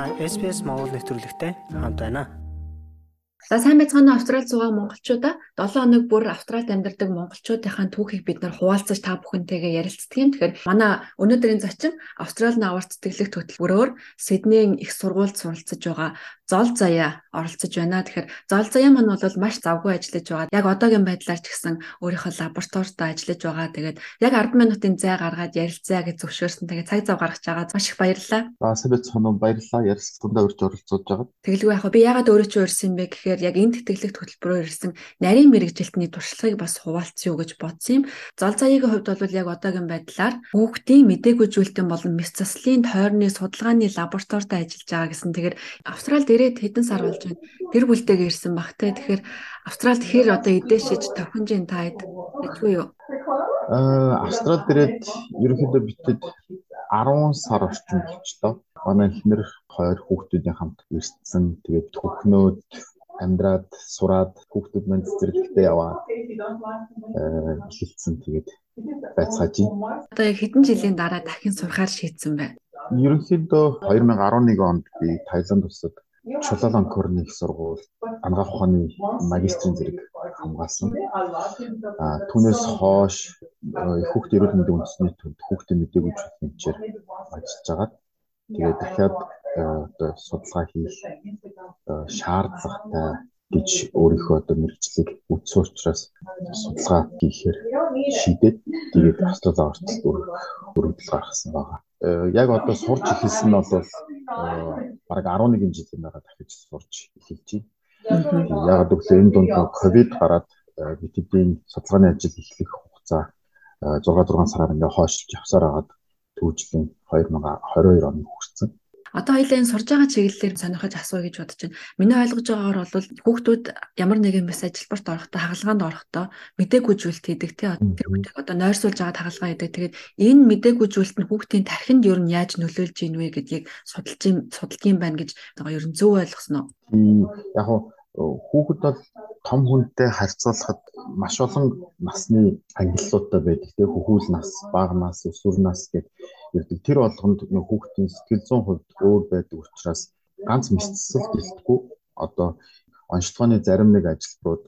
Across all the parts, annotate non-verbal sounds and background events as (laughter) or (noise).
Та SPS Монгол нэвтрүүлэгтэй хамт байна. За сайн байцгаана Австралид суугаа монголчуудаа 7 хоног бүр Австралид амьдардаг монголчуудынхаа түүхийг бид нар хуваалцаж та бүхэнтэйгээ ярилцдаг юм. Тэгэхээр манай өнөөдрийн зочин Австралийн аварт сэтгэлэх хөтөлбөрөөр Сиднейн их сургуульд суралцж байгаа Зол Заяа оролцож байна. Тэгэхээр Зол Заяа маань бол маш завгүй ажиллаж байгаа. Яг одоогийн байдлаар ч гэсэн өөрийнхөө лабораторид ажиллаж байгаа. Тэгээд яг 10 минутын зай гаргаад ярилцъя гэж зөвшөөрсөн. Тэгээд цаг зав гаргаж байгаа. Маш их баярлалаа. За байцгаана уу баярлалаа. Ярилцлаганд урьж оролцож байгаа. Тэгэлгүй яг би ягаад өөрөө ч өөрсөн юм бэ гэхээр яг энэ тэтгэлэгт хөтөлбөрөөр ирсэн нарийн мэрэгжилтний туршлагыг бас хуваалцъя гэж бодсон юм. Зол заяагийн хувьд бол яг одоогийн байдлаар хүүхдийн мдээгүй зүйлтэн болон мэс заслын тойрны судалгааны лабораторид ажиллаж байгаа гэсэн. Тэгэхээр Австралид ирээд хэдэн сар болж байна. Гэр бүлтэйгээ ирсэн баг те. Тэгэхээр Австралид хэр одоо эдээшиж тохинжийн таад гэжгүй юу? Аа Австралид ирээд ерөнхийдөө битэд 10 сар орчим болчихлоо. Манай эхнэр хоёр хүүхдүүдийн хамт ирсэн. Тэгээд түүхнүүд амьдраад сураад хүүхдүүд манд цэцэрлэгтээ яваад эхэлсэн тэгээд байцгааж байна. Одоо хэдэн жилийн дараа дахин сурахаар шийдсэн байна. Ерөнхийдөө 2011 онд би Таиланд улсад Чулаланкорны их сургууль анагаах ухааны магистрийн зэрэг хамгаалсан. А түүнээс хойш хүүхд эрүүл мэндийн үндэсний төвд хүүхдийн мэдээгүй хэмжээр ажиллаж байгаа. Тэгээд дахиад одоо судалгаа хийх шаардлагатай гэж өөрийнхөө одоо мэрэгчлэг үтсэн учраас судалгаа хийхээр шийдээд тэгээд хослолоо орцолт өргөдөл гаргасан байгаа. Яг одоо сурч эхэлсэн нь бол бараг 11 жилийн дараа дахиж сурч эхэлж байна. Яг гэвэл энэ дунд ковид гараад битэдийн судалгааны ажил эхлэх хугацаа 6 6 сараар ингээ хойшлж явсаар хагаад түүжлийн 2022 оны хүрсэн. Одоо хоёлаа энэ сурж байгаа чиглэлээр сонирхож асууя гэж бодож байна. Миний ойлгож байгаагаар бол хүүхдүүд ямар нэгэн бас ажилбарт орохдоо хагалгаанд орохдоо мдээгүй зүйлт хийдэг тий. Тэр хүүхдийг одоо нойрсуулж байгаа хагалгаа хийдэг. Тэгээд энэ мдээгүй зүйлт нь хүүхдийн тархинд ер нь яаж нөлөөлж ийн вэ гэдгийг судалж судалж юм байна гэж одоо ер нь зөв ойлгосон уу? Яг хүүхэд бол том хүнтэй харьцуулахад маш олон насны ангиллуудтай байдаг тий. Хөхүүл нас, бага нас, өсвөр нас гэдэг ирдэг. Тэр болгонд нөх хүүхдийн сэтгэл зүйн хувьд өөр байдаг учраас ганц мэдсэл гэлтгүй одоо онцлогооны зарим нэг ажилбарууд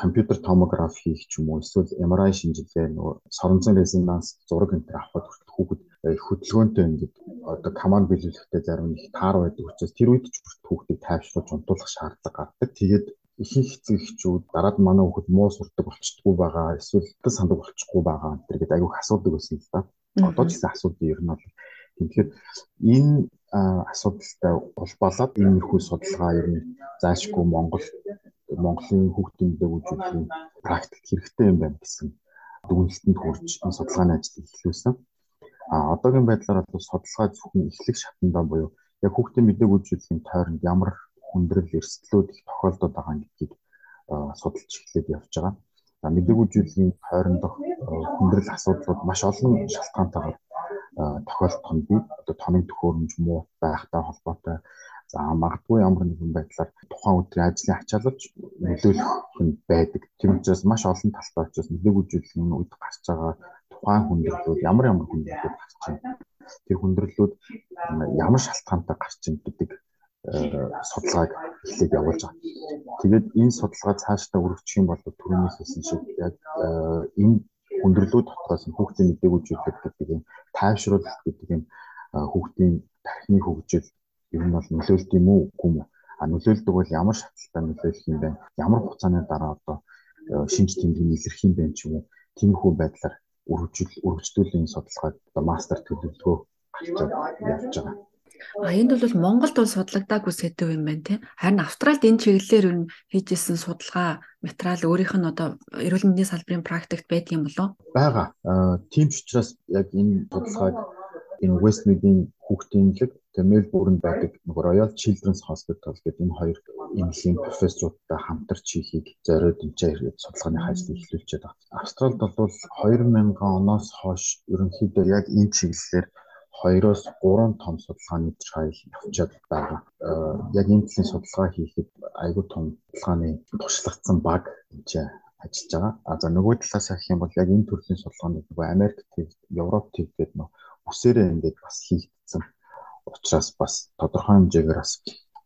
компьютер томограф хийх ч юм уу эсвэл MRI шинжилгээ нөгөө соронзон резонанс зураг энэ төр авахд хүүхэд хөдөлгөөнтэй ингээд одоо команд биелүүлэхдээ зарим их таар байдаг учраас тэр үед ч хүүхдийг тайвшруулж унтуулах шаардлага гардаг. Тэгээд ихэнх эцэг эхчүүд дараад манай хүүхэд муу сурдаг болчихдгоо байгаа эсвэл сандаг болчихгүй байгаа гэдэг аюух асуудаг байсан л да. Одоо ч гэсэн асуудал ер нь бол тэгэхээр энэ асуудалтай энэ их судалгаа ер нь заашгүй Монгол Монголын хүүхдийн дээгүүрийн практик хэрэгтэй юм байна гэсэн дүгнэлтэнд хүрч энэ судалгааны ажил эхлүүлсэн. А одоогийн байдлаар бол судалгаа зөвхөн эхлэх шатндаа буюу яг хүүхдийн мэдээгүйжлийн тойронд ямар хүндрэл эрсдлүүд их тохиолдоод байгаа гэдгийг судалж эхлээд явж байгаа мэдээгүй зүйлийн хоорондох хүндрэл асуудлууд маш олон шалтгаантайгаар тохиолдох нь би одоо тоног төхөөрөмж муу байхтай холбоотой за магадгүй ямар нэгэн байдлаар тухайн өдрийн ажлын ачаалалж нөлөөлөх нь байдаг. Тийм учраас маш олон талтай учраас зүйлийн үед гарч байгаа тухайн хүндрэлүүд ямар ямар хүндрэлүүд гарч байна. Тэр хүндрэлүүд ямар шалтгаантай гарч байна гэдэг судалгааг эхлээд явуулж байгаа. Тэгээд энэ судалгаа цаашдаа өргөчих юм бол түрүүнээс хэлсэн шиг яг энэ хүндрэлүүд дотроос хүүхдийн мэдээгүйжүүлэлт гэдэг юм тайвшруулалт гэдэг юм хүүхдийн тархины хөгжил ер нь бол нөлөөлт юм уу үгүй юм? А нөлөөлдөг бол ямар шатлалтай нөлөөлөх юм бэ? Ямар хугацааны дараа одоо шинж тэмдэг илэрх юм бэ ч юм уу? Тиймэрхүү байдлаар өргөжүүл өргөждүүлэн судалгааг одоо мастер төлөвлөгөө гарч явж байгаа. А энд бол Монголд бол судлагдаагүй сэдв юм байна тийм. Харин Австралид энэ чиглэлээр нь хийжсэн судалгаа материал өөрийнх нь одоо эрүүл мэндийн салбарын практикт байдаг юм болов? Бага. Тийм ч учраас яг энэ судалгааг энэ Westmead-ийн хүүхдийн лэг тэгээ Мельбурнд байдаг нөгөө Royal Children's Hospital гэдэг энэ хоёр эмнэлгийн профессоруудтай хамтарч хийхийг зориод энэ судалгааны ажил эхлүүлчихээд байна. Австралид бол 2000 оноос хойш ерөнхийдөө яг энэ чиглэлээр 2-оос 3 том судалгааны trial явуулаад байгаа. Э, яг энэ төрлийн судалгаа хийхэд айгүй том судалгааны туршлагацсан баг энэ ажиллаж байгаа. А за нөгөө талаас авах юм бол яг энэ төрлийн судалгааны нөгөө Америк төв, Европ төв гэдэг нөө үсээрээ ингээд бас хийгдсэн учраас бас тодорхой хэмжээгээр бас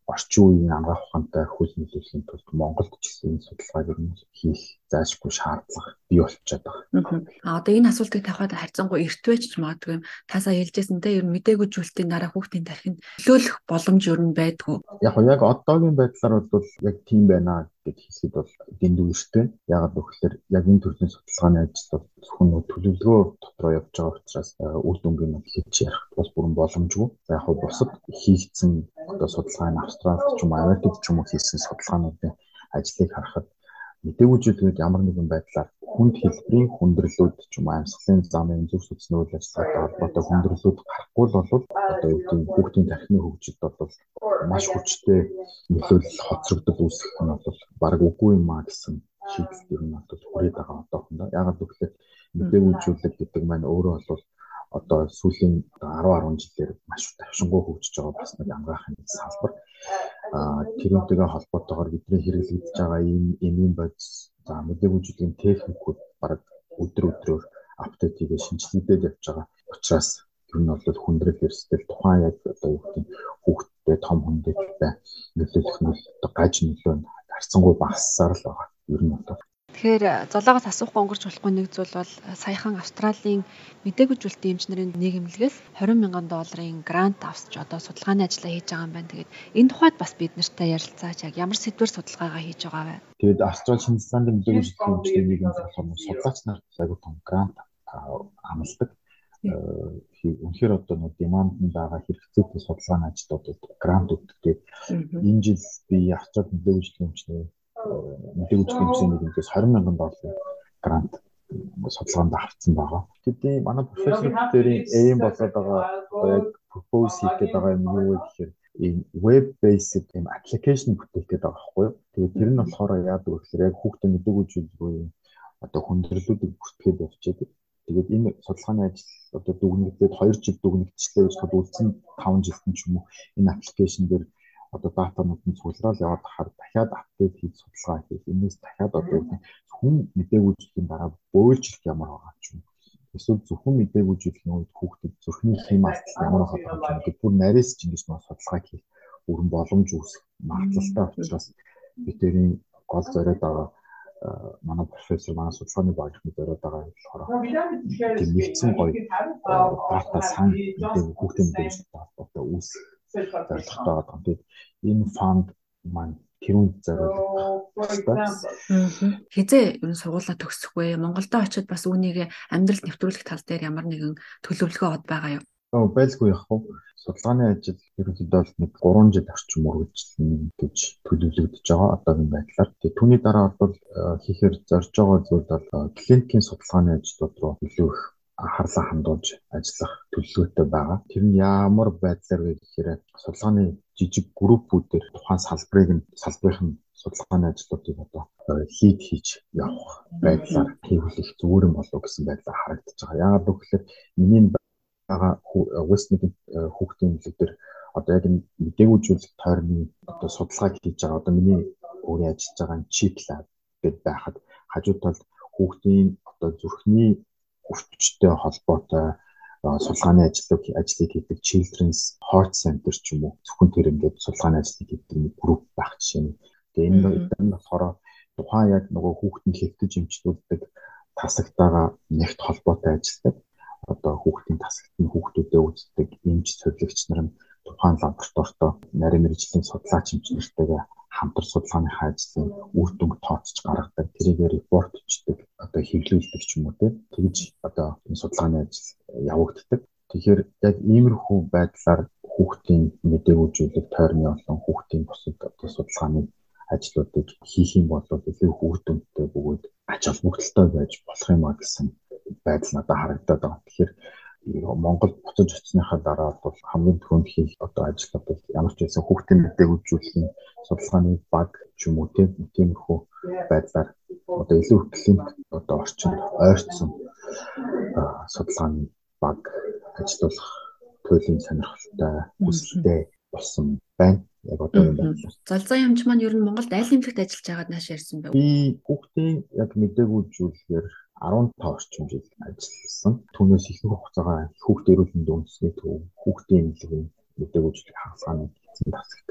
орчин үеийн ангаах ухаантай хөл нөлөөлөхийн тулд Монголд ч гэсэн судалгааг ер нь хийх заашгүй шаардлага бий болчиход байгаа. А одоо энэ асуултыг тавихад харьцангуй эртвэж ч магадгүй тасаа хэлжсэн те ер нь мдэггүй зүйлтийн дараа хүүхдийн тархинд нөлөөлөх боломж ер нь байдгүй. Яг яг одоогийн байдлаар бол яг тийм байна гэж хэлэхэд бол дэндүү эрттэй. Ягаад гэвэл яг энэ төрлийн судалгааны ажил бол зөвхөн төлөвлөгөө дотроо явж байгаа учраас үр дүнгийн нь хийж ярих бас бүрэн боломжгүй. За яг бусад хийгдсэн одоо судалгааны Австралид ч юм уу Америкт ч юм уу хийсэн судалгаануудын ажлыг харахад мдэггүй зүйлүүд ямар нэгэн байдлаар хүнд хэлбэрийн хүндрэлүүд ч юм амьсгалын замын зөв сүнсний үйл ажиллагаатай холбоотой хүндрэлүүд гарахгүй бол одоо юу гэдэг хүүхдийн тархины хөгжилд бол маш хүчтэй нөлөөлөл хоцрогдол үүсэх нь бол баг үгүй юм а гэсэн шийдэл ер нь бол хүрээд байгаа одоохондоо. Ягаад гэвэл мдэггүй зүйлүүд гэдэг маань өөрөө бол одоо сүүлийн 10 10 жилээр маш давшингуй хөгжиж байгаа бас нэг амгаахын салбар. Аа тэрүүнтэйгээ холбоотойгоор бидний хэрэглэгдэж байгаа ийм эмийн бодис за мэдээгүй жүжигний техникүүд баг өдөр өдрөөр апдейт хийгээ шинжилгээдээд явж байгаа учраас ер нь бол хүндрэл эрсдэл тухайн яг одоо юу гэдэг хүүхдтэй том хүндэтэй нөлөөлөх нь гаж нөлөө нь харцангуй багассаар л байгаа. Ер нь бол Тэгэхээр золоогоос асуухгүй өнгөрч болохгүй нэг зүйл бол саяхан Австралийн мдэггүй зүйлтийн эмчнэрийн нийгэмлэгээс 20 мянган долларын грант авсч одоо судалгааны ажиллаа хийж байгаа юм байна. Тэгээд энэ тухайд бас бид нартай ярилцаач яг ямар сэдвэр судалгаагаа хийж байгаа вэ? Тэгээд Австрали Шинэ Зеландын мдэггүй зүйлтийн эмчнэрийн нийгэмлэг болохоор судлаач нар аягүй том грант амлдаг. Үнэхээр одоо нэг деманднд байгаа хэрэгцээтэй судалгааны ажлуудад грант өгдөг. Энэ жил би Австрали мдэггүй зүйлтийн эмчнэрийн мэдээлж хэмжээний нэгээс 20 мянган долларын грант судалгаанд авсан байгаа. Тэдний манай профессоруудын aim болоод байгаа яг propose хийх гээд байгаа юм юу вэ гэхээр ийм web based ийм application бүтээх гээд байгаа байхгүй юу. Тэгээд тэр нь болохоор яадаг вэ гэхээр яг хүүхдээ мэдээгүй зүйл рүү одоо хүндрэлүүдийг бүртгээд явчихдаг. Тэгээд энэ судалгааны ажил одоо дүгнэгдээд 2 жил дүгнэгдчихлээ гэж бодвол үлдсэн 5 жилтэн ч юм уу энэ аппликейшн дээр одоо датанууд нь цуглараад яваад хахаар дахиад апдейт хийж судалгаа хийх. Энээс дахиад одоо хүн мэдээгүйжлийн дараа бөөлжилт ямар байгаа ч юм. Эсвэл зөвхөн мэдээгүйжлийн үед хүүхдэд зүрхний химаас ямар байгаа юм гэдэг бүр нарийнс ч ингэж нөө судалгаа хийх бүрэн боломж үүсэх магадлалтай учраас бидний гол зориод байгаа манай профессор манай судалгааны багийнхны зориод байгаа юм болохоор нэгдсэн гоё дата сан мэдээ хүүхдийн мэдээлэлтэй холбоотой үүсэх зорилготой байгаа. Тэгээд энэ фонд маань тэрүүнд зориулдаг. Хизээ ер нь сургуулаа төгсөх вэ? Монголдо очиод бас үүнийг амьдралд нэвтрүүлэх тал дээр ямар нэгэн төлөвлөгөө од байгаа юу? Оо байлгүй яг хав судалгааны ажил ерөнхийдөө нэг 3 жил орчим үргэлжлэнэ гэж төлөвлөгдөж байгаа одоогийн байдлаар. Тэгээ түүний дараа бол э, хийхээр зорж байгаа зүйл бол э, клиникийн судалгааны ажлууд руу илүү их анхаарлаа хандуулж ажиллах төлөвлөгөөтэй байгаа. Тэр нь ямар байдлаар вэ гэхээр судалгааны жижиг группүүдээр тухайн салбарыг нь салбарынх нь судалгааны ажлуудыг одоо хийд хийж явах байдлаар хийвэл их зүгээр юм болов гэсэн байдлаар харагдаж байгаа. Яагаад гэвэл миний байгаа Westmead хүүхдийн нөлөө дээр одоо яг мдэггүй зүйл тойрны одоо судалгааг хийж байгаа. Одоо миний өөрийн ажиллаж байгаа chip lab гэдээ байхад хажуу талд хүүхдийн одоо зүрхний өвчтэй холбоотой судалгааны ажлыг ажлыг хийдэг Children's Heart Center ч юм уу зөвхөн тэр ингээд судалгааны ажлыг хийдэг нэг групп байх жишээ нь. Тэгээ энэ энэ болохоор тухайн яг нөгөө хүүхдийн хэвтэж эмчлүүлдэг тасагтайгаа нэгт холбоотой ажилладаг. Одоо хүүхдийн тасагт нь хүүхдүүдэд үздэг эмч цэвэрлэгч нар нь тухайн лабораторитой нарийн мэрэгжлийн судлаач эмчнэртэйгээ хамтар судалгааныхаа ажлын үр дүнг тооцож гаргадаг, тэрийг репорт бичдэг, одоо хэвлүүлдэг ч юм уу тэгж одоо энэ судалгааны ажил явагддаг. Тэгэхээр яг иймэрхүү байдлаар хүүхдийн мэдээлжүүлэг тойрны олон хүүхдийн бусад одоо судалгааны ажлуудыг хийх юм бол илүү хүүхдүүдтэй бөгөөд ач холбогдолтой байж болох юм а гэсэн байдал надад харагдаад байгаа. Тэгэхээр Монгол буцаж очсныхаа дараа бол хамгийн түрүүнд хийх одоо ажил бол ямар ч байсан хүүхдийн мэдээг үзүүлэх судалгааны баг ч юм уу тиймэрхүү байдлаар одоо илүү клиник одоо орчинд ойртсон судалгааны баг ажиллах туйлын сонирхолтой хүсэлтэй болсон байна. Яг одоо юм байна. Залзаа юмч маань ер нь Монголд аль нэмлэгт ажиллаж байгаад нааш ярьсан байв. Би хүүхдийн яг мэдээг үзүүлэхээр 15 орчим жил ажилласан. Түүнээс их хугацаагаа эрүүл мэндийн үндэсний төв, хүүхдийн эмнэлгийн мэдээгүйжлэх хаалгааны эзэн тасагт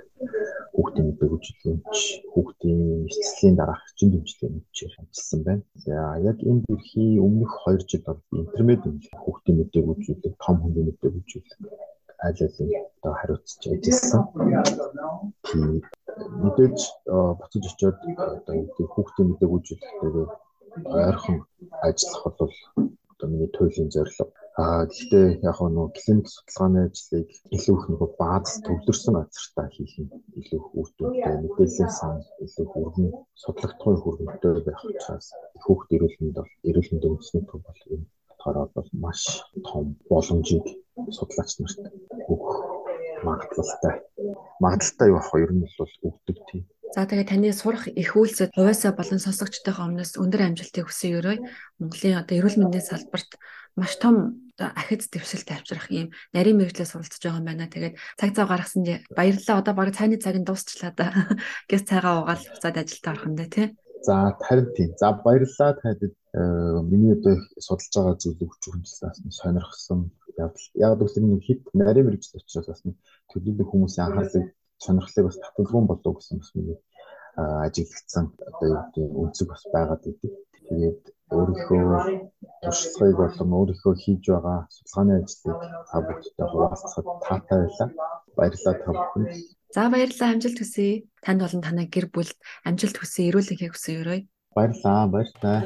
хүүхдийн мэдээгүйжлэгч хүүхдийн эрсдлийн дараах чинь дэмжлэгийн мөчөөр ажилласан байна. За яг энэ төрхий өмнөх 2 жил бол интермед хүүхдийн мэдээгүйжлэг, том хүнийн мэдээгүйжлэг аль алин одоо хариуцж ажилласан. Тийм мэдээж буцаж очиод одоо хүүхдийн мэдээгүйжлэгтэйгээ ойрхон ажиллах бол одоо миний туйлын зорилго. Аа гэхдээ яг нөө клиник судалгааны ажлыг илүү их нөгөө бааз төвлөрсөн газартаа хийх нь илүү үүрэгтэй мэдээллийн сан илүү хүргэн судлагдахгүй хүргэнтэй байх учраас хүүхд эрүүл мэнд бол эрүүл мэндийн үндэсний төв бол энэ болохоор бол маш том боломжийг судлаач нарт өгөх магадлалтай. Магадлалтай юу ах вэ? Ер нь бол өгдөг тийм За тэгээ таны сурах их үйлсэд хувьасаа болон сонсогчтойгоо өмнөөс өндөр амжилтыг хүсье өрөө. Монголын одоо эрүүл мэндийн салбарт маш том ахиц дэвшилт авчрах юм нарийн мэрэгчлээ суралцж байгаа юм байна. Тэгээд цаг цав гаргасан баярлалаа. Одоо баг цайны цаг нь дуусчлаа да. (laughs) Гэс цайгаа угаал буцаад ажилдаа орох юм даа тий. За харин тийм. За баярлалаа таад миний одоо судалж байгаа зүйлийг хүч хөндлөөс нь сонирхсан. Яг гэвэл нэг хит нарийн мэрэгчл учраас бас төлөвлөлт хүмүүсийн анхаарлыг сонирхлыг бас татгалзуун болов гэсэн бас миний ажиглагдсан одоо юу гэдэг үнцэг бас байгаад идэв. Тэгээд өөрийнхөө туршлагыг болон өөрийнхөө хийж байгаа судалгааны ажлыг та бүхэндээ хуваалцахад таатай байлаа. Баярлалаа та бүхэнд. За баярлалаа амжилт хүсье. Танд болон танай гэр бүлд амжилт хүсье, эрүүл энхийг хүсье өрөөе. Баярлалаа, баярлалаа.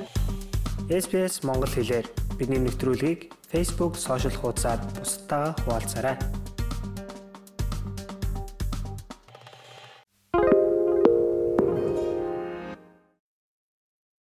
SPS Монгол хэлээр бидний нэвтрүүлгийг Facebook сошиал хуудасаар бусдаа хуваалцаарай.